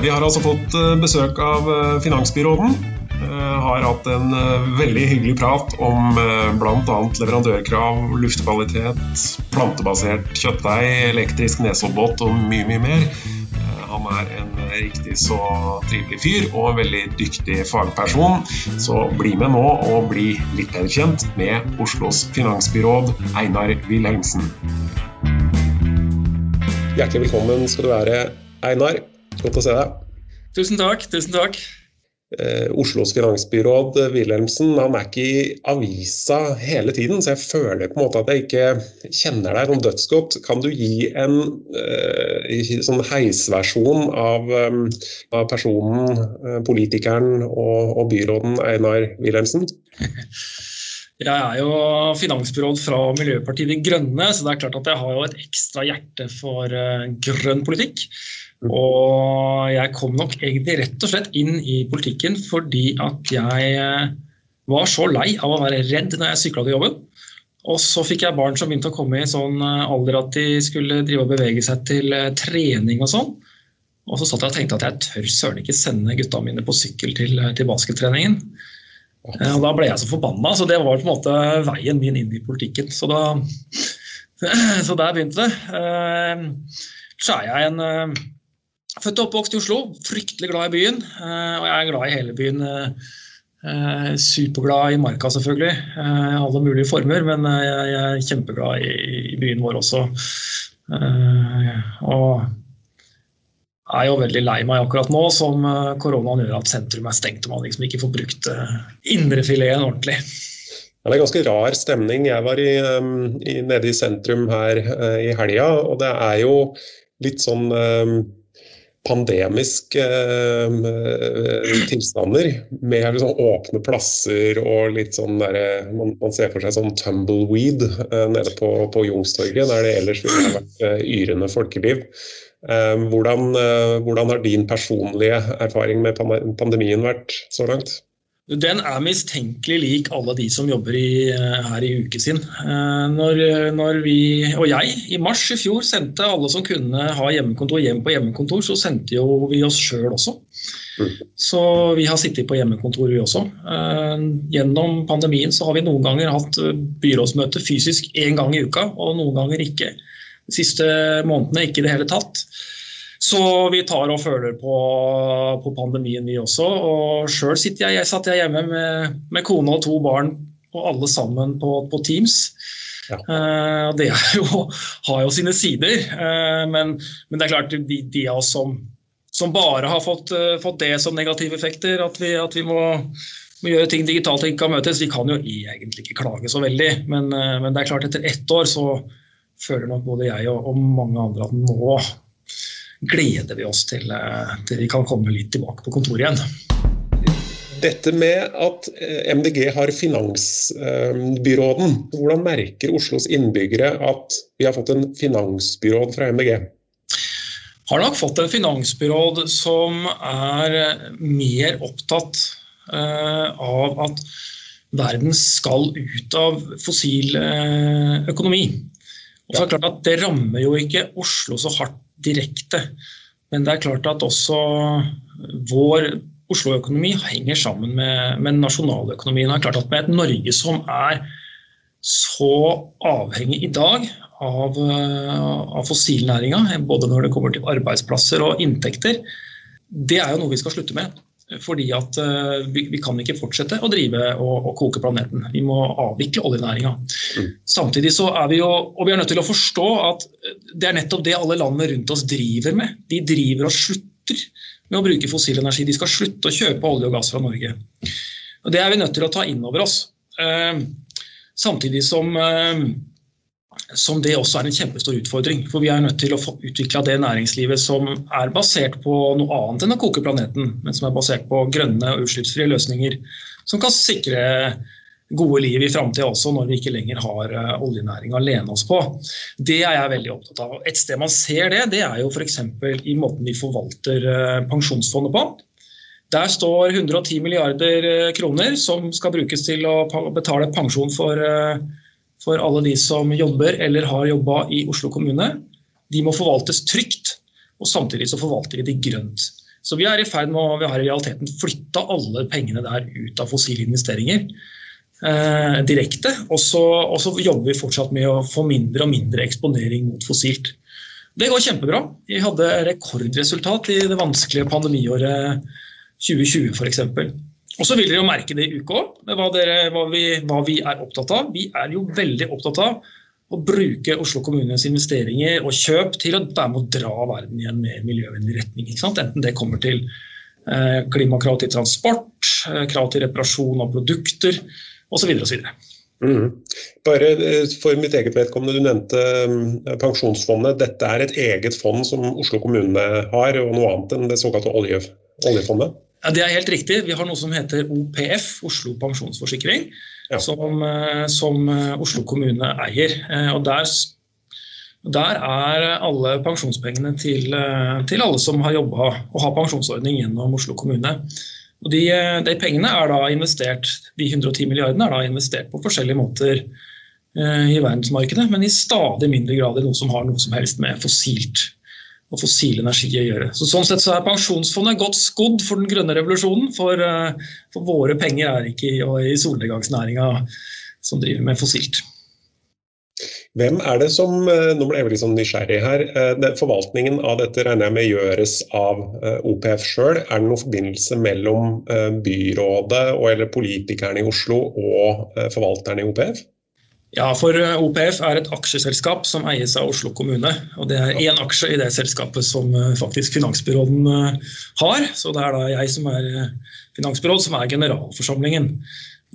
Vi har altså fått besøk av finansbyråden. Har hatt en veldig hyggelig prat om bl.a. leverandørkrav, luftkvalitet, plantebasert kjøttdeig, elektrisk nesoddbåt og mye, mye mer. Han er en riktig så trivelig fyr og en veldig dyktig fagperson. Så bli med nå og bli litt bedre kjent med Oslos finansbyråd Einar Wilhelmsen. Hjertelig velkommen skal du være, Einar. Godt å se deg. Tusen takk. Tusen takk. Eh, Oslos finansbyråd Wilhelmsen han er ikke i avisa hele tiden, så jeg føler på en måte at jeg ikke kjenner deg sånn dødsgodt. Kan du gi en uh, sånn heisversjon av, um, av personen, uh, politikeren og, og, byråden Einar Wilhelmsen? Jeg er jo finansbyråd fra Miljøpartiet De Grønne, så det er klart at jeg har jo et ekstra hjerte for uh, grønn politikk. Og jeg kom nok egentlig rett og slett inn i politikken fordi at jeg eh, var så lei av å være redd når jeg sykla til jobben. Og så fikk jeg barn som begynte å komme i sånn eh, alder at de skulle drive og bevege seg til eh, trening og sånn. Og så satt jeg og tenkte at jeg tør søren ikke sende gutta mine på sykkel til, til baskettreningen. Og da ble jeg så forbanna, så det var på en måte veien min inn i politikken. Så, da, så der begynte det. Så er jeg en Født og oppvokst i Oslo, fryktelig glad i byen. Eh, og jeg er glad i hele byen. Eh, eh, superglad i marka, selvfølgelig. Alle mulige former, men jeg er kjempeglad i byen vår også. Og er jo veldig lei meg akkurat nå som koronaen gjør at sentrum er stengt og man liksom ikke får brukt indrefileten ordentlig. Det er ganske rar stemning. Jeg var i, i, nede i sentrum her i helga, og det er jo litt sånn pandemiske eh, tilstander med liksom åpne plasser og litt sånn derre man, man, ser for seg sånn tumbleweed uh, nede på, på Youngstorget, der det ellers ville vært uh, yrende folkeliv. Eh, hvordan, eh, hvordan, har din personlige erfaring med pandemien vært så langt? Den er mistenkelig lik alle de som jobber i, eh, her i uken sin. Eh, når, når, vi, og jeg, i mars i fjor sendte alle som kunne ha hjemmekontor hjem på hjemmekontor, så sendte jo vi oss sjøl også. Mm. Så vi har sittet på hjemmekontor, vi også. Gjennom pandemien så har vi noen ganger hatt byrådsmøte fysisk én gang i uka, og noen ganger ikke. De siste månedene ikke i det hele tatt. Så vi tar og føler på, på pandemien, vi også. Og sjøl satt jeg, jeg hjemme med, med, kone og to barn, og alle sammen på, på Teams. Ja. Uh, det jo, har jo sine sider, uh, men, men, det er klart de, de av oss som, som bare har fått, uh, fått, det som negative effekter, at vi, at vi må, må, gjøre ting digitalt og ikke kan møtes, vi kan jo egentlig ikke klage så veldig. Men, men det er klart etter ett år så føler nok både jeg og, og mange andre at nå gleder vi oss til, eh, til vi kan komme litt tilbake på kontoret igjen. Dette med at eh, MDG har finansbyråden, hvordan merker Oslos innbyggere at vi har fått en finansbyråd fra MDG? Har nok fått en finansbyråd som er mer opptatt eh, av at verden skal ut av fossil økonomi. Og så er Det klart at det rammer jo ikke Oslo så hardt direkte. Men det er klart at også vår Oslo-økonomi henger sammen med, med nasjonaløkonomien. Det er klart at Med et Norge som er så avhengig i dag av, av fossilnæringa, både når det kommer til arbeidsplasser og inntekter, det er jo noe vi skal slutte med. Fordi at uh, vi, kan ikke fortsette å drive og, og koke planeten. Vi må avvikle oljenæringa. Mm. Samtidig så er vi jo, og vi er nødt til å forstå at det er nettopp det alle landene rundt oss driver med. De driver og slutter med å bruke fossil energi. De skal slutte å kjøpe olje og gass fra Norge. Og Det er vi nødt til å ta inn over oss. Uh, samtidig som som det også er en kjempestor utfordring. For vi er nødt til å få utvikla det næringslivet som er basert på noe annet enn å koke planeten, men som er basert på grønne og utslippsfrie løsninger som kan sikre gode liv i framtida også, når vi ikke lenger har oljenæring oljenæringa å lene oss på. Det er jeg veldig opptatt av. Et sted man ser det, det er jo f.eks. i måten vi forvalter uh, pensjonsfondet på. Der står 110 milliarder uh, kroner som skal brukes til å betale pensjon for for alle de som jobber eller har jobba i Oslo kommune. de må forvaltes trygt, og samtidig så forvalter de grønt. Så vi er i ferd med å vi har i realiteten flytta alle pengene der ut av fossile investeringer eh, direkte. Og så, og så, jobber vi fortsatt med å få mindre og mindre eksponering mot fossilt. Det går kjempebra. Vi hadde rekordresultat i det vanskelige pandemiåret 2020 f.eks. Og så vil dere jo merke det i uka òg, hva, hva, hva vi er opptatt av. Vi er jo veldig opptatt av å bruke Oslo kommunes investeringer og kjøp til å være med å dra verden i en mer miljøvennlig retning. Enten det kommer til eh, klimakrav til transport, eh, krav til reparasjon av produkter osv. osv. Mm. Bare eh, for mitt eget vedkommende, Du nevnte pensjonsfondet. Dette er et eget fond som Oslo kommune har, og noe annet enn det såkalte oljefondet? Ja, Det er helt riktig. Vi har noe som heter OPF, Oslo pensjonsforsikring ja. som, eh, som, eh, Oslo kommune eier. Eh, og der, der er alle pensjonspengene til, til alle som har jobba og har pensjonsordning gjennom Oslo kommune. Og de, de, pengene er da investert, de 110 milliardene er da investert på forskjellige måter i verdensmarkedet, men i stadig mindre grad i noe som har noe som helst med fossilt og fossil energi å gjøre. Så Sånn sett så er Pensjonsfondet godt skodd for den grønne revolusjonen. For, eh, for våre penger er ikke i, i solnedgangsnæringa som driver med fossilt. Hvem er det som eh, nå ble jeg litt sånn nysgjerrig her, eh, Forvaltningen av dette regner jeg med gjøres av OPF sjøl. Er det noen forbindelse mellom byrådet og, eller politikerne i Oslo og forvalterne i OPF? Ja, for eh, OPF er et aksjeselskap som eies av Oslo kommune. og Det er én aksje i det selskapet som eh, faktisk finansbyråden eh, har. Så det er da jeg som er finansbyråd, som er generalforsamlingen.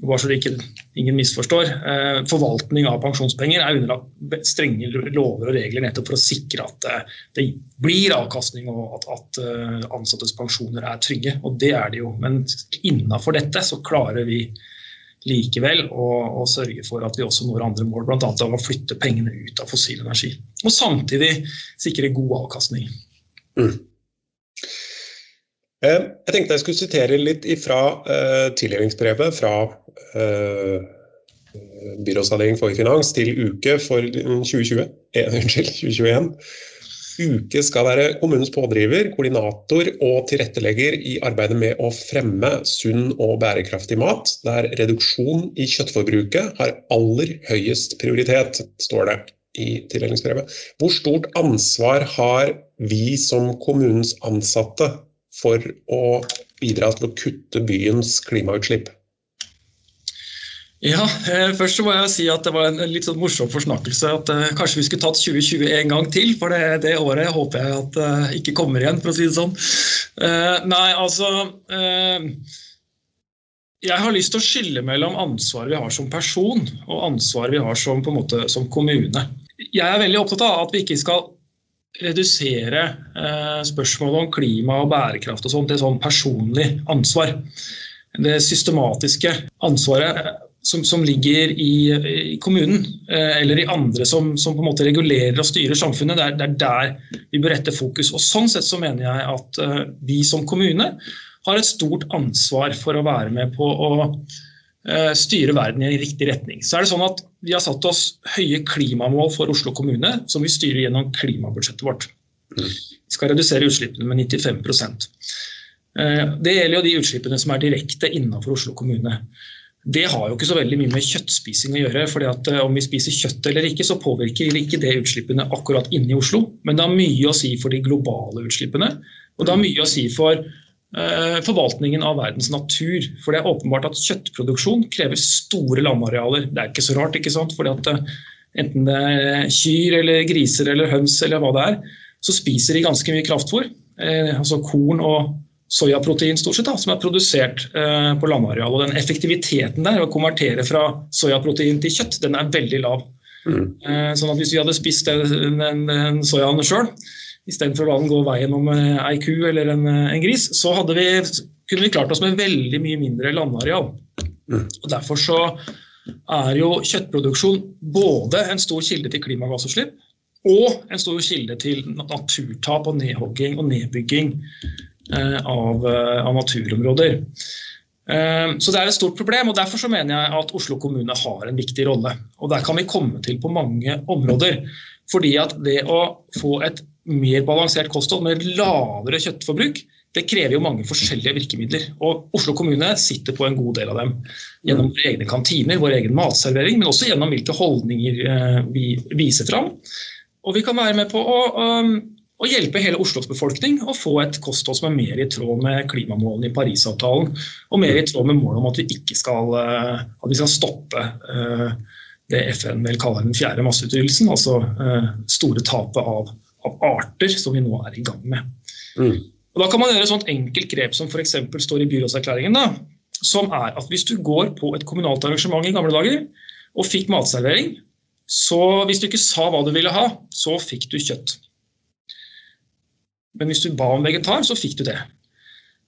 Bare så det ikke ingen misforstår. Forvaltning av pensjonspenger er underlagt strenge lover og regler nettopp for å sikre at det blir avkastning og at, at ansattes pensjoner er trygge. Og det er det jo. Men innafor dette så klarer vi likevel og, og, sørge for at vi også når andre mål, bl.a. av å flytte pengene ut av fossil energi. Og samtidig sikre god avkastning. Mm. Eh, jeg tenkte jeg skulle sitere litt fra uh, tildelingsbrevet fra uh, byrådsavdeling for finans til uke for 2020, eh, unnskyld, 2021. Uke skal være kommunens pådriver, koordinator og tilrettelegger i arbeidet med å fremme sunn og bærekraftig mat, der reduksjon i kjøttforbruket har aller høyest prioritet, står det i tildelingsbrevet. Hvor stort ansvar har vi som kommunens ansatte for å bidra til å kutte byens klimautslipp? Ja, eh, først så må jeg si at det var en litt sånn morsom forsnakkelse at uh, kanskje vi skulle tatt 2020 en gang til. For det, det året håper jeg at uh, ikke kommer igjen, for å si det sånn. Nei, altså Jeg har lyst til å skille mellom ansvaret vi har som person og ansvaret vi har som, på en måte, som kommune. Jeg er veldig opptatt av at vi ikke skal redusere spørsmålet om klima og bærekraft og sånt til sånn personlig ansvar. Det systematiske ansvaret som, som ligger i, i kommunen, eh, eller i andre som, som, på en måte regulerer og styrer samfunnet. Det er, det er, der vi bør rette fokus. Og Sånn sett så mener jeg at eh, vi som kommune har et stort ansvar for å være med på å eh, styre verden i en riktig retning. Så er det sånn at Vi har satt oss høye klimamål for Oslo kommune, som vi styrer gjennom klimabudsjettet vårt. Mm. Vi skal redusere utslippene med 95% Det gjelder jo de utslippene som er direkte innenfor Oslo kommune. Det har jo ikke så veldig mye med kjøttspising å gjøre. fordi at eh, Om vi spiser kjøtt eller ikke, så påvirker ikke det utslippene akkurat inne i Oslo. Men det har mye å si for de globale utslippene. Og det har mye å si for uh, forvaltningen av verdens natur. For det er åpenbart at kjøttproduksjon krever store landarealer. Det er ikke så rart, ikke sant? Fordi at uh, enten det er kyr eller griser eller høns eller hva det er, så spiser de ganske mye kraftfôr. Uh, altså korn og soyaprotein stort sett, da, som er produsert eh, på landareal. Og den effektiviteten der å konvertere fra soyaprotein til kjøtt, den er veldig lav. Mm. Eh, sånn at Hvis vi hadde spist den, den, den soyaen sjøl, istedenfor å la den gå veien om eh, ei ku eller en, eh, en gris, så vi, kunne vi klart oss med veldig mye mindre landareal. Mm. Og Derfor så er jo kjøttproduksjon både en stor kilde til klimagassutslipp og en stor kilde til naturtap og nedhogging og nedbygging av, eh, av, naturområder. Eh, så det er et stort problem, og Derfor så mener jeg at Oslo kommune har en viktig rolle. Og Der kan vi komme til på mange områder. Fordi at det å få et mer balansert kosthold med lavere kjøttforbruk, det krever jo mange forskjellige virkemidler. Og Oslo kommune sitter på en god del av dem. Gjennom våre egne kantiner, vår egen matservering, men også gjennom hvilke holdninger eh, vi viser fram. Og vi kan være med på å, å hjelpe hele Oslos befolkning å få et kosthold som er mer i tråd med klimamålene i Parisavtalen, og mer i tråd med målet om at vi ikke skal, eh, at vi skal stoppe eh, det FN vel kaller den fjerde masseutryddelsen, altså store tapet av av arter som vi nå er i gang med. Mm. Og Da kan man gjøre et sånt enkelt grep som f.eks. står i byrådserklæringen. da, Som er at hvis du går på et kommunalt arrangement i gamle dager og fikk matservering, så hvis du ikke sa hva du ville ha, så fikk du kjøtt. Men hvis du ba om vegetar, så fikk du det.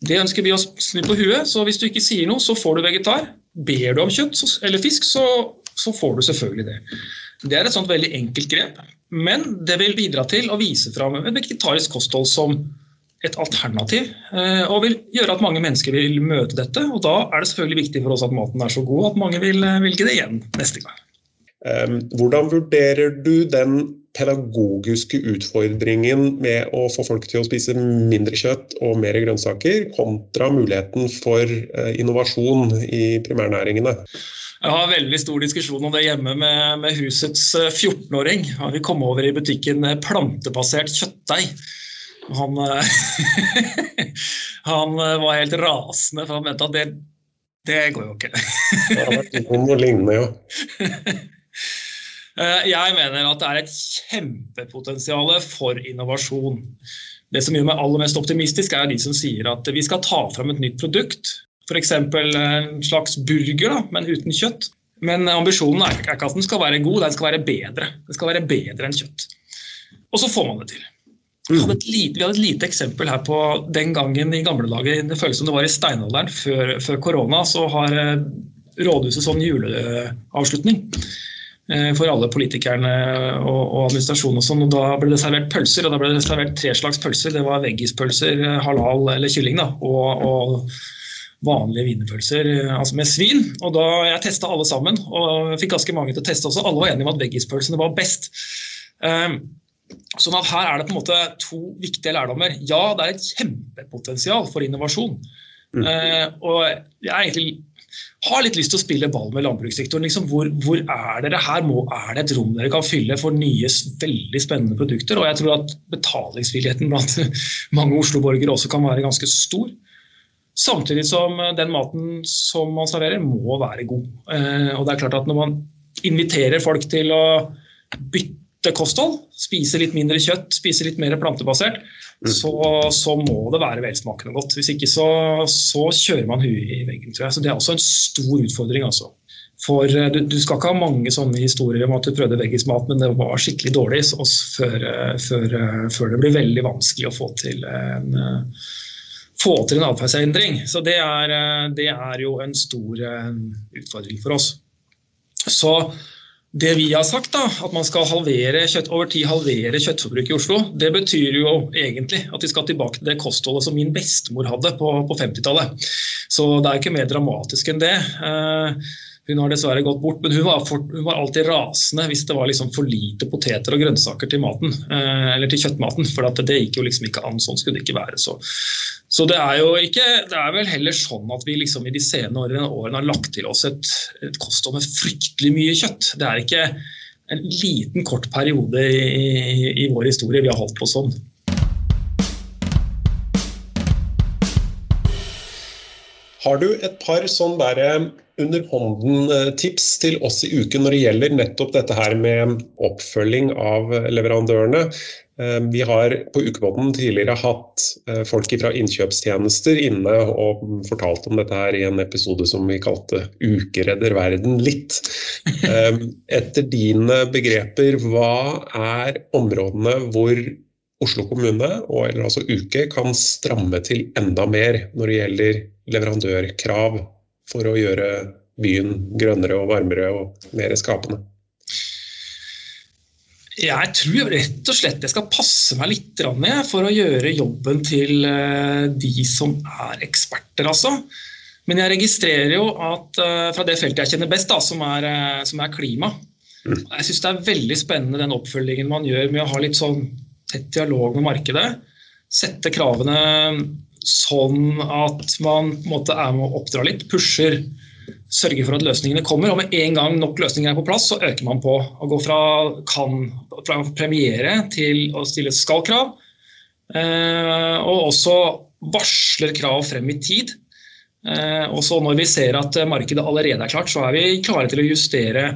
Det ønsker vi å snu på huet, så hvis du ikke sier noe, så får du vegetar. Ber du om kjøtt eller fisk, så, så får du selvfølgelig det. Det er et sånt veldig enkelt grep. Men det vil bidra til å vise fram et vegetarisk kosthold som et alternativ, eh, og vil gjøre at mange mennesker vil møte dette. og Da er det selvfølgelig viktig for oss at maten er så god at mange vil eh, velge det igjen neste gang. Hvordan vurderer du den pedagogiske utfordringen med å få folk til å spise mindre kjøtt og mer grønnsaker, kontra muligheten for eh, innovasjon i primærnæringene? Jeg har veldig stor diskusjon om det hjemme med, med husets 14-åring. Han vi komme over i butikken plantebasert kjøttdeig. Han, eh, han eh, var helt rasende, for han mente at det, det går jo ikke. det har vært noe lignende, ja. Jeg mener at det er et kjempepotensial for innovasjon. Det som gjør meg aller mest optimistisk, er de som sier at vi skal ta fram et nytt produkt F.eks. en slags burger, da, men uten kjøtt. Men ambisjonen er ikke at den skal være god, den skal være bedre. Den skal være bedre enn kjøtt. Og så får man det til. Vi hadde, lite, vi hadde et lite eksempel her på den gangen i gamle dager. Det føles som det var i steinalderen. Før, før korona så har eh, rådhuset sånn juleavslutning eh, for alle politikerne og, og administrasjonen. og sånn, og Da ble det servert pølser, og da ble det servert tre slags pølser. Det var veggispølser, halal eller kylling da, og, og vanlige wienerpølser eh, altså med svin. og da Jeg testa alle sammen, og fikk ganske mange til å teste også. Alle var enige om at veggispølsene var best. Um, sånn at Her er det på en måte to viktige lærdommer. Ja, det er et kjempepotensial for innovasjon. Mm. Uh, og jeg er egentlig har litt lyst til å spille ball med landbrukssektoren. Liksom, hvor, hvor, er dere her? Må, er det et rom dere kan fylle for nye, veldig spennende produkter? Og jeg tror at betalingsvilligheten blant mange Oslo-borgere også kan være ganske stor. Samtidig som eh, den maten som man serverer, må være god. Eh, og det er klart at Når man inviterer folk til å bytte kosthold, spise litt mindre kjøtt, spise litt mer plantebasert. Så, så, må det være velsmakende godt. Hvis ikke så, så kjører man huet i veggen. tror jeg. Så Det er også en stor utfordring. altså. For eh, du, du, skal ikke ha mange sånne historier om at du prøvde veggismat, men det var skikkelig dårlig før, før, før, det blir veldig vanskelig å få til en få til en atferdsendring. Så det er, eh, det er, jo en stor eh, utfordring for oss. Så det vi har sagt, da, at man skal halvere kjøtt, over tid halvere kjøttforbruket i Oslo, det betyr jo egentlig at vi skal tilbake til det kostholdet som min bestemor hadde på, på 50-tallet. Så det er ikke mer dramatisk enn det. Eh, hun har dessverre gått bort, men hun var, for, hun var alltid rasende hvis det var liksom for lite poteter og grønnsaker til maten, eh, eller til kjøttmaten. For det gikk jo liksom ikke an. Sånn skulle det ikke være. Så, så det er jo ikke, det er vel heller sånn at vi liksom i de senere årene, årene har lagt til oss et, et kosthold med fryktelig mye kjøtt. Det er ikke en liten, kort periode i, i vår historie vi har holdt på sånn. Har du et par sånn derre underhånden-tips eh, til oss i uken når det gjelder nettopp dette her med oppfølging av leverandørene. Eh, vi har på Ukebåten tidligere hatt eh, folk fra innkjøpstjenester inne og fortalt om dette her i en episode som vi kalte 'Ukeredder verden litt'. Etter dine begreper, hva er områdene hvor Oslo kommune og eller altså Uke kan stramme til enda mer når det gjelder leverandørkrav for å gjøre byen grønnere og varmere og mer skapende? Jeg tror rett og slett jeg skal passe meg litt for å gjøre jobben til eh, de som er eksperter, altså. Men jeg registrerer jo at eh, fra det feltet jeg kjenner best, da, som, er, eh, som er klima, Mm. Jeg syns det er veldig spennende den oppfølgingen man gjør med å ha litt sånn tett dialog med markedet. Sette kravene sånn at man på en måte er med å oppdra litt, pusher, sørger for at løsningene kommer. Og med en gang nok løsninger er på plass, så øker man på. Å gå fra kan fra premiere til å stille skal-krav. Eh, og også varsler krav frem i tid. Eh, og så når vi ser at markedet allerede er klart, så er vi klare til å justere.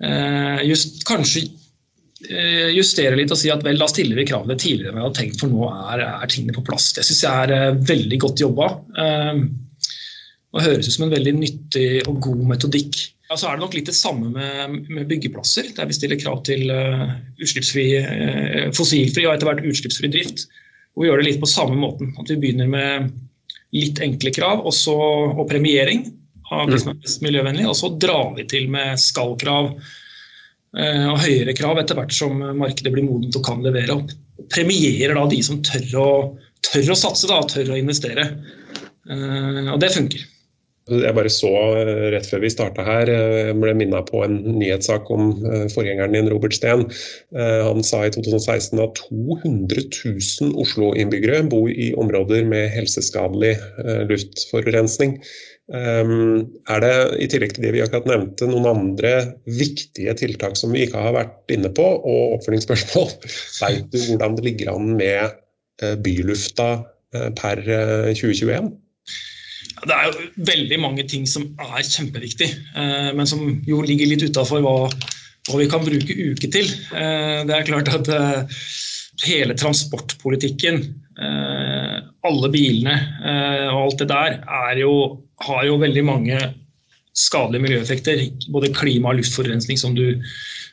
Eh, just, kanskje justere litt og si at vel, da stiller vi kravene tidligere enn vi hadde tenkt, for nå er, er tingene på plass. Det syns jeg er uh, veldig godt jobba. Uh, og høres ut som en veldig nyttig og god metodikk. Ja, så er det nok litt det samme med, med byggeplasser, der vi stiller krav til uh, utslippsfri, fossilfri og etter hvert utslippsfri drift. Og vi gjør det litt på samme måten. At vi begynner med litt enkle krav også, og premiering av de som er mest miljøvennlige, og så drar vi til med skal-krav Eh, og høyere krav etter hvert som markedet blir modent og kan levere. Og premierer da de som tør å, tør å satse da, tør å investere. Eh, og det funker. Jeg bare så eh, rett før vi starta her, jeg ble minna på en nyhetssak om forgjengeren din, Robert Steen. Han sa i 2016 at 200 000 Oslo-innbyggere bor i områder med helseskadelig luftforurensning. Ehm, er det i tillegg til det vi akkurat nevnte, noen andre viktige tiltak som vi ikke har vært inne på? Og oppfølgingsspørsmål, vet du hvordan det ligger an med eh, bylufta eh, per 2021? Eh, det er jo veldig mange ting som er kjempeviktig, men som jo ligger litt utafor hva, hva, vi kan bruke uke til. Det er klart at hele transportpolitikken, alle bilene og alt det der, er jo har jo veldig mange skadelige miljøeffekter. Både klima- og luftforurensning, som du,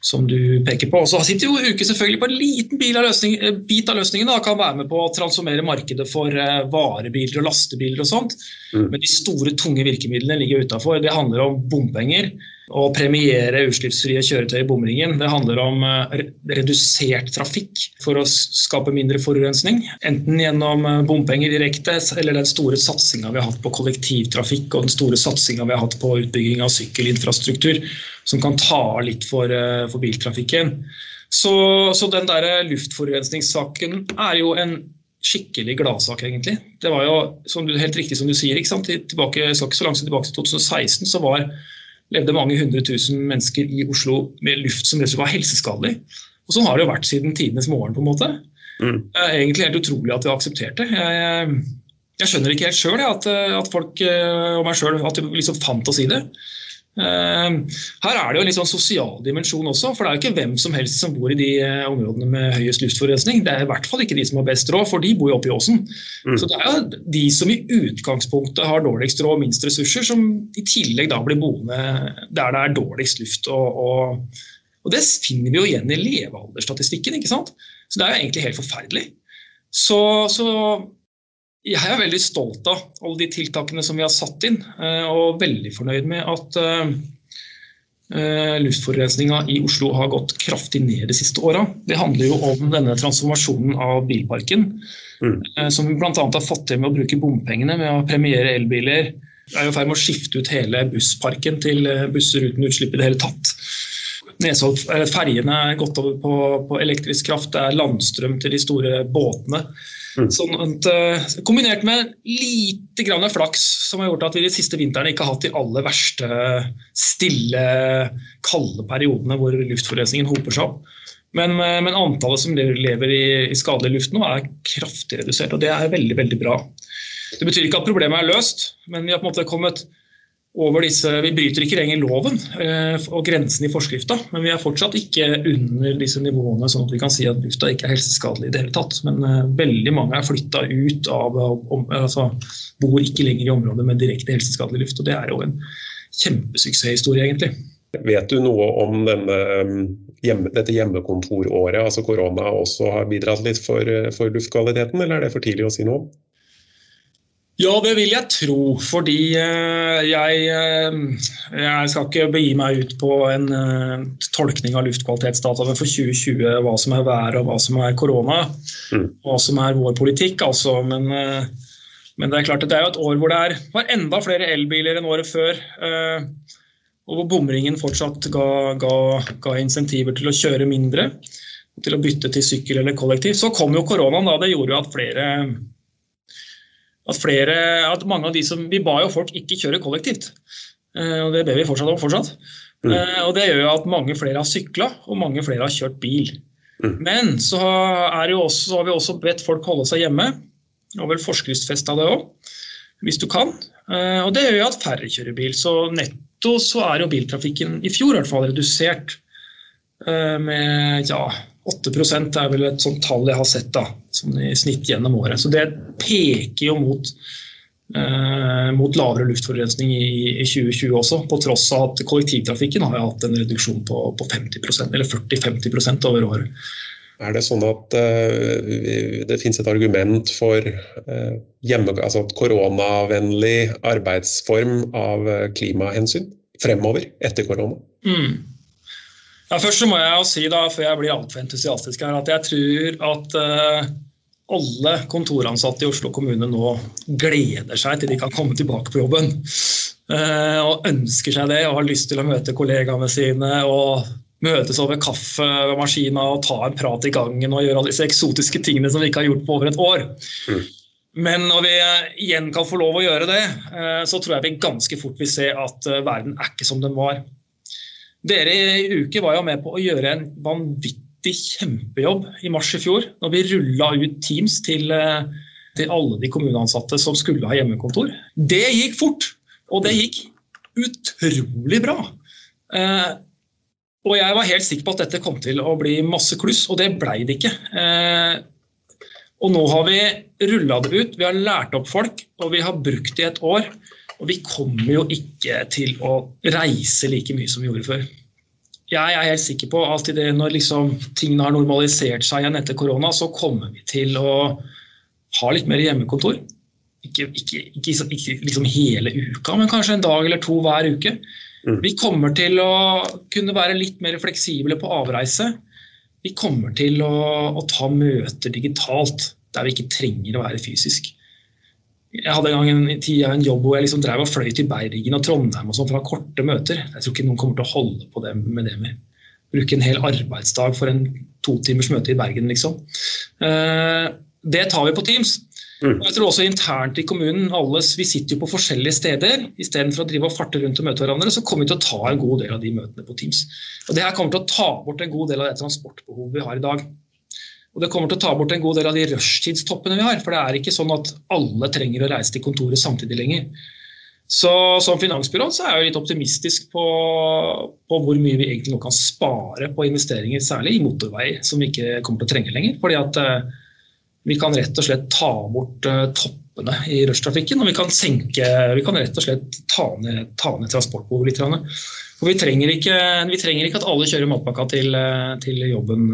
som du peker på. Og så sitter jo Uke selvfølgelig på en liten av løsning, eh, bit av løsningen. Da, kan være med på å transformere markedet for uh, varebiler og lastebiler og sånt. Mm. Men de store, tunge virkemidlene ligger utafor. Det handler om bompenger å premiere utslippsfrie kjøretøy i bomringen. Det handler om eh, redusert trafikk for å skape mindre forurensning. Enten gjennom eh, bompenger direkte, eller den store satsinga vi har hatt på kollektivtrafikk og den store satsinga vi har hatt på utbygging av sykkelinfrastruktur, som kan ta litt for, eh, for biltrafikken. Så, så den der luftforurensningssaken er jo en skikkelig gladsak, egentlig. Det var jo som du, helt riktig som du sier, ikke sant? Tilbake, ikke så langt tilbake til 2016 så var levde mange hundre tusen mennesker i Oslo med luft som var helseskadelig. Og Sånn har det jo vært siden tidenes morgen. på en måte. Mm. Er egentlig helt utrolig at vi har akseptert det. Jeg, jeg skjønner ikke helt sjøl at, at, folk eh, og meg sjøl liksom fant oss i det. Ehm, her er det jo en litt sånn sosial dimensjon også, for det er jo ikke hvem som helst som bor i de eh, områdene med høyest luftforurensning. Det er i hvert fall ikke de som har best råd, for de bor jo oppe i åsen. Mm. Så det er jo de som i utgangspunktet har dårligst råd og minst ressurser, som i tillegg da blir boende der det er dårligst luft. og, og, og det finner vi jo igjen i levealderstatistikken. ikke sant? Så det er jo egentlig helt forferdelig. Så, så jeg er veldig stolt av alle de tiltakene som vi har satt inn, eh, og veldig fornøyd med at uh, luftforurensninga i Oslo har gått kraftig ned de siste åra. Det handler jo om denne transformasjonen av bilparken, mm. som vi bl.a. har fått til med å bruke bompengene med å premiere elbiler. Vi er i ferd med å skifte ut hele bussparken til busser uten utslipp i det hele tatt. Ferjene er gått over på, på elektrisk kraft, det er landstrøm til de store båtene. Mm. Sånn at, eh, kombinert med lite grann flaks, som har gjort at vi de siste vintrene ikke har hatt de aller verste stille, kalde periodene hvor luftforurensningen hoper seg opp. Men, eh, men, antallet som lever i, i skadelig luft nå, er kraftig redusert. Og det er veldig, veldig bra. Det betyr ikke at problemet er løst, men vi har på en måte kommet over disse Vi bryter ikke lenger loven eh, og grensen i forskrifta, men vi er fortsatt ikke under disse nivåene, sånn at vi kan si at lufta ikke er helseskadelig i det hele tatt. Men eh, veldig mange er flytta ut av altså, Bor ikke lenger i områder med direkte helseskadelig luft. og Det er jo en kjempesuksesshistorie, egentlig. Vet du noe om denne, hjemme, dette hjemmekontoråret, altså korona, også har bidratt litt for, for luftkvaliteten, eller er det for tidlig å si noe om? Ja, det vil jeg tro. Fordi eh, jeg, eh, jeg skal ikke begi meg ut på en eh, tolkning av luftkvalitetsdataene for 2020, hva som er vær og hva som er korona. Mm. Hva som er vår politikk, altså. Men, men, det er klart at det er et år hvor det er, var enda flere elbiler enn året før. og hvor bomringen fortsatt ga, ga, ga, insentiver til å kjøre mindre, til å bytte til sykkel eller kollektiv. Så kom jo koronaen, da. Det gjorde jo at flere at, flere, at mange av de som Vi ba jo folk ikke kjøre kollektivt. Eh, og det ber vi fortsatt om fortsatt. Mm. Eh, og det gjør jo at mange flere har sykla, og mange flere har kjørt bil. Mm. Men så, også, så, har vi også bedt folk holde seg hjemme, og vel forskriftsfesta det òg, hvis du kan. Eh, og det gjør jo at færre kjører bil. Så netto så er jo biltrafikken i fjor i hvert fall redusert med ja, 8% er vel et sånt tall jeg har sett da, sånn i snitt gjennom året. Så det peker jo mot, eh, mot lavere luftforurensning i, i, 2020 også, på tross av at kollektivtrafikken har hatt en reduksjon på, på 50% eller 40-50% over året. Er det sånn at uh, det finnes et argument for uh, hjemme, altså koronavennlig arbeidsform av uh, klimahensyn fremover etter korona? Mm. Ja, først så må jeg jo si, da, før jeg blir altfor entusiastisk her, at jeg tror at uh, alle kontoransatte i Oslo kommune nå gleder seg til de kan komme tilbake på jobben. Uh, og ønsker seg det og har lyst til å møte kollegaene sine og møtes over kaffemaskina og ta en prat i gangen og gjøre alle disse eksotiske tingene som vi ikke har gjort på over et år. Mm. Men når vi igjen kan få lov å gjøre det, uh, så tror jeg vi ganske fort vil se at verden er ikke som den var. Dere i Uke var jo med på å gjøre en vanvittig kjempejobb i mars i fjor. Når vi rulla ut Teams til, eh, til alle de kommuneansatte som skulle ha hjemmekontor. Det gikk fort, og det gikk utrolig bra. Eh, og jeg var helt sikker på at dette kom til å bli masse kluss, og det blei det ikke. Eh, og nå har vi rulla det ut, vi har lært opp folk, og vi har brukt det i et år. Og vi kommer jo ikke til å reise like mye som vi gjorde før. Jeg er helt sikker på at det, når liksom tingene har normalisert seg igjen etter korona, så kommer vi til å ha litt mer hjemmekontor. Ikke, ikke, ikke, ikke liksom hele uka, men kanskje en dag eller to hver uke. Mm. Vi kommer til å kunne være litt mer fleksible på avreise. Vi kommer til å, å ta møter digitalt der vi ikke trenger å være fysisk. Jeg hadde en gang en, en jobb hvor jeg liksom drev og fløy til Bergen og Trondheim og sånn for å ha korte møter. Jeg tror ikke noen kommer til å holde på det med det med. Bruke en hel arbeidsdag for en to timers møte i Bergen, liksom. Eh, det tar vi på Teams. Mm. Jeg tror også internt i kommunen, alle, Vi sitter jo på forskjellige steder. Istedenfor å drive og farte rundt og møte hverandre, så kommer vi til å ta en god del av de møtene på Teams. Og Det her kommer til å ta bort en god del av det transportbehovet vi har i dag. Og det kommer til å ta bort en god del av de rushtidstoppene vi har. For det er ikke sånn at alle trenger å reise til kontoret samtidig lenger. Så som finansbyrå så er jeg litt optimistisk på, på, hvor mye vi egentlig nå kan spare på investeringer, særlig i motorveier, som vi ikke kommer til å trenge lenger. Fordi at eh, vi kan rett og slett ta bort eh, toppene i rushtrafikken. Og vi kan, senke, vi kan rett og slett ta ned, ta ned transportbehovet litt. For vi trenger, ikke, vi trenger ikke at alle kjører matpakka til, eh, til jobben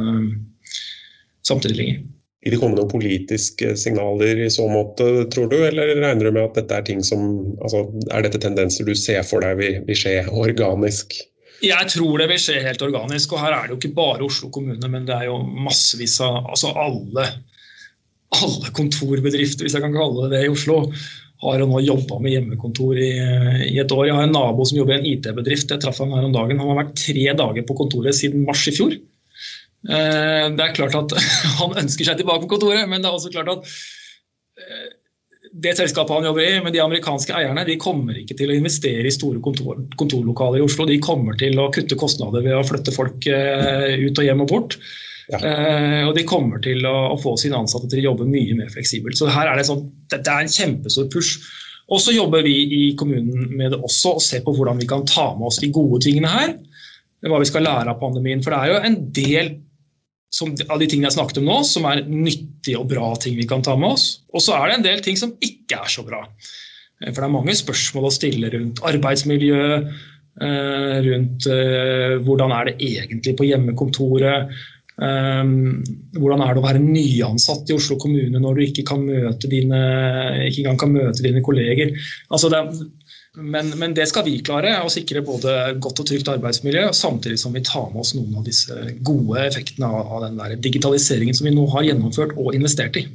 samtidig lenger. Vil det komme noen politiske signaler i så måte, tror du, eller regner du med at dette er ting som altså, Er dette tendenser du ser for deg vil, vil skje organisk? Jeg tror det vil skje helt organisk. og Her er det jo ikke bare Oslo kommune, men det er jo massevis av altså alle, alle kontorbedrifter, hvis jeg kan kalle det det, i Oslo har jo nå jobba med hjemmekontor i, i, et år. Jeg har en nabo som jobber i en IT-bedrift. Jeg traff han her om dagen. Han har vært tre dager på kontoret siden mars i fjor. Eh, det er klart at Han ønsker seg tilbake på kontoret, men det er også klart at eh, det selskapet han jobber i, med de amerikanske eierne, de kommer ikke til å investere i store kontor, kontorlokaler i Oslo. De kommer til å kutte kostnader ved å flytte folk eh, ut og hjem og bort. Ja. og de kommer til å, få sine ansatte til å jobbe mye mer fleksibelt. Så her er det, sånn, det er en kjempestor push. Og så jobber vi i kommunen med det også og ser på hvordan vi kan ta med oss de gode tingene her. Hva vi skal lære av pandemien. For det er jo en del som, av de tingene jeg snakket om nå, som er nyttige og bra ting vi kan ta med oss. Og så er det en del ting som ikke er så bra. Eh, for det er mange spørsmål å stille rundt arbeidsmiljø, eh, rundt eh, hvordan er det egentlig på hjemmekontoret. Hvordan er det å være nyansatt i Oslo kommune når du ikke, kan møte dine, ikke engang kan møte dine kolleger. Altså det, men, men, det skal vi klare, å sikre både godt og trygt arbeidsmiljø, samtidig som vi tar med oss noen av disse gode effektene av, av den digitaliseringen som vi nå har gjennomført og investert i.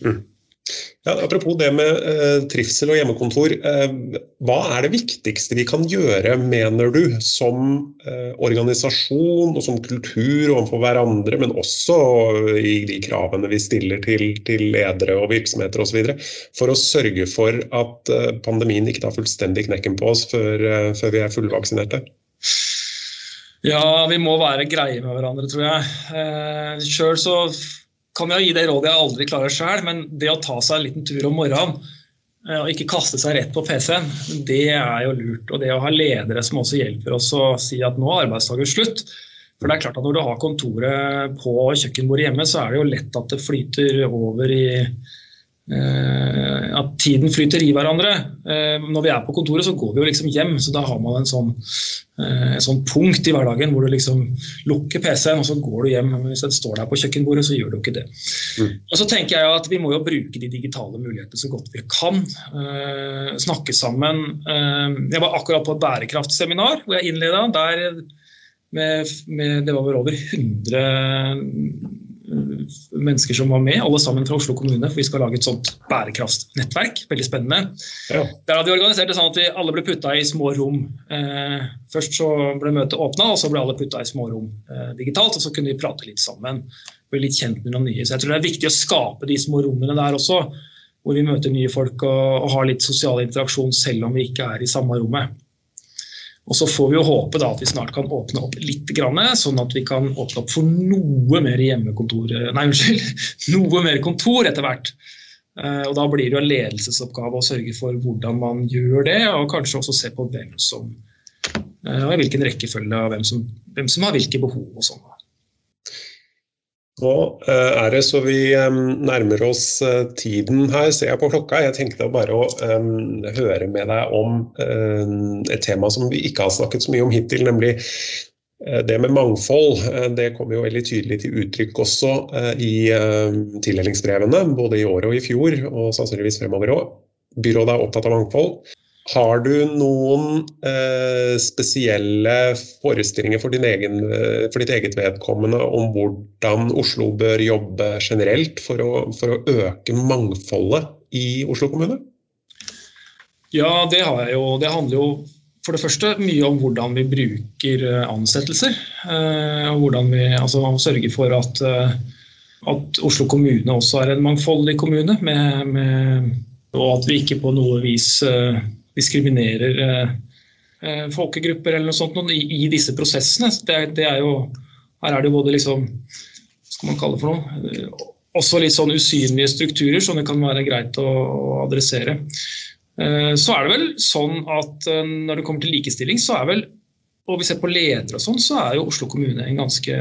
Mm. Ja, apropos det med eh, trivsel og hjemmekontor. Eh, hva er det viktigste vi kan gjøre, mener du, som eh, organisasjon og som kultur overfor hverandre, men også i de kravene vi stiller til, til ledere og virksomheter osv., for å sørge for at eh, pandemien ikke tar fullstendig knekken på oss før, eh, før vi er fullvaksinerte? Ja, vi må være greie med hverandre, tror jeg. Eh, Sjøl så kan jeg gi det rådet jeg aldri klarer sjøl, men det å ta seg en liten tur om morgenen eh, og ikke kaste seg rett på PC-en, det er jo lurt. Og det å ha ledere som også hjelper oss å si at nå er arbeidsdagen slutt. For det er klart at Når du har kontoret på kjøkkenbordet hjemme, så er det jo lett at det flyter over i at tiden flyter i hverandre. Eh, når vi er på kontoret, så går vi jo liksom hjem. Så da har man en sånn, eh, en sånn punkt i hverdagen hvor du liksom lukker PC-en, og så går du hjem. Men hvis den står der på kjøkkenbordet, så gjør du ikke det. Mm. Og så tenker jeg at Vi må jo bruke de digitale mulighetene så godt vi kan. snakke sammen. jeg var akkurat på et bærekraftseminar hvor jeg innleda. Der med, med, det var vel over 100 mennesker som var med, alle sammen fra Oslo kommune. For vi skal lage et sånt bærekraftnettverk. Veldig spennende. Ja. Der hadde vi organisert det sånn at vi alle ble putta i små rom. Eh, først så ble møtet åpna, og så ble alle putta i små rom eh, digitalt. Og så kunne vi prate litt sammen. Bli litt kjent med noen nye. Så jeg tror det er viktig å skape de små rommene der også. Hvor vi møter nye folk og, og har litt sosial interaksjon selv om vi ikke er i samme rommet. Og Så får vi jo håpe da at vi snart kan åpne opp litt, sånn at vi kan åpne opp for noe mer hjemmekontor, nei unnskyld, noe mer kontor etter hvert. Eh, og Da blir det jo en ledelsesoppgave å sørge for hvordan man gjør det, og kanskje også se på hvem som eh, og i hvilken rekkefølge hvem som, hvem som har hvilke behov. og sånn. Nå eh, er det så vi nærmer oss eh, tiden her, ser jeg på klokka. Jeg tenkte bare å um, høre med deg om um, et tema som vi ikke har snakket så mye om hittil, nemlig det med mangfold. Det kommer jo veldig tydelig til uttrykk også i uh, tildelingsbrevene, både i år og i fjor, og sannsynligvis fremover òg. Byrådet er opptatt av mangfold. Har du noen eh, spesielle forestillinger for, egen, for, ditt eget vedkommende om hvordan Oslo bør jobbe generelt for å, for å, øke mangfoldet i Oslo kommune? Ja, det har jeg jo. Det handler jo for det første mye om hvordan vi bruker eh, ansettelser. Eh, og hvordan vi altså, sørger for at, eh, at, Oslo kommune også er en mangfoldig kommune. Med, med, og at vi ikke på noe vis diskriminerer eh, eh, folkegrupper eller noe sånt i, i disse prosessene. Det, det, er jo, her er det jo både liksom, hva skal man kalle det for noe, også litt sånn usynlige strukturer som det kan være greit å, å adressere. Eh, så er det vel sånn at når det kommer til likestilling, så er vel og vi ser på ledere og sånn, så er jo Oslo kommune en ganske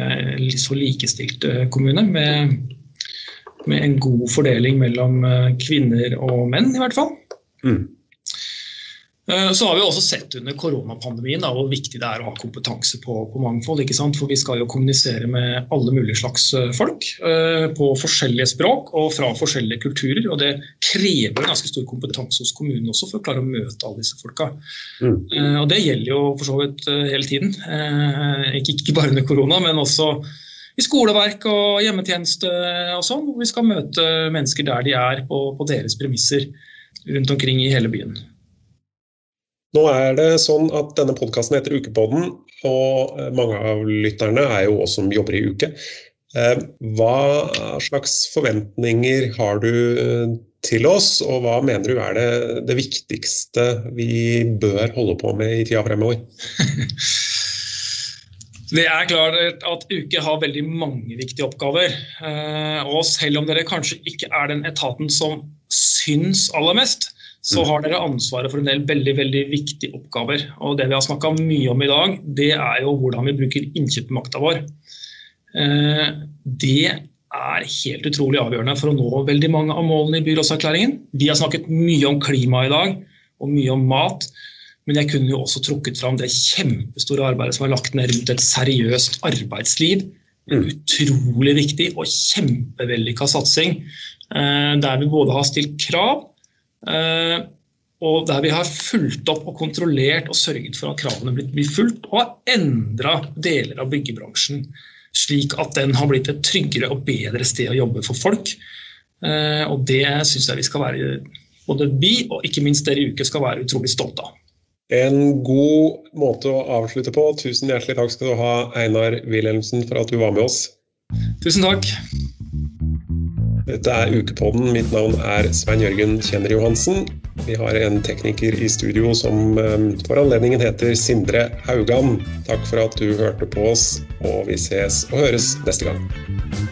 så likestilt kommune. Med, med en god fordeling mellom kvinner og menn, i hvert fall. Mm. Eh, så har vi også sett under koronapandemien da, hvor viktig det er å ha kompetanse på, på mangfold. For vi skal jo kommunisere med alle mulige slags eh, folk eh, på forskjellige språk og fra forskjellige kulturer. og Det krever ganske stor kompetanse hos kommunen også for å klare å møte alle disse folka. Mm. Og Det gjelder jo for så vidt hele tiden. Ikke, ikke bare under korona, men også i skoleverk og hjemmetjeneste og sånn, hvor vi skal møte mennesker der de er, på, på deres premisser rundt omkring i hele byen. Nå er det sånn at denne podkasten heter Ukepodden, og eh, mange av lytterne er jo også som jobber i uke. Eh, hva slags forventninger har du eh, til oss, og hva mener du er det, det viktigste vi bør holde på med i tida fremover? Det er klart at Uke har veldig mange viktige oppgaver. Og selv om dere kanskje ikke er den etaten som syns aller mest, så mm. har dere ansvaret for en del veldig veldig viktige oppgaver. Og Det vi har snakka mye om i dag, det er jo hvordan vi bruker innkjøpsmakta vår. Eh, det er helt utrolig avgjørende for å nå veldig mange av målene i byrådserklæringen. Vi har snakket mye om klima i dag, og mye om mat. Men jeg kunne jo også trukket fram det kjempestore arbeidet som er lagt ned rundt et seriøst arbeidsliv. Mm. utrolig viktig og kjempevellykka satsing. Eh, der vi både har stilt krav, og der vi har fulgt opp og kontrollert og sørget for at kravene blir fulgt, og har endra deler av byggebransjen slik at den har blitt et tryggere og bedre sted å jobbe for folk. Og det syns jeg vi skal være, både vi og ikke minst dere i Uke, skal være utrolig stolte av. En god måte å avslutte på. Tusen hjertelig takk skal du ha, Einar Wilhelmsen, for at du var med oss. Tusen takk. Dette er Ukepodden. Mitt navn er Svein Jørgen Kjenner Johansen. Vi har en tekniker i studio som eh, for anledningen heter Sindre Haugan. Takk for at du hørte på oss, og vi ses og høres neste gang.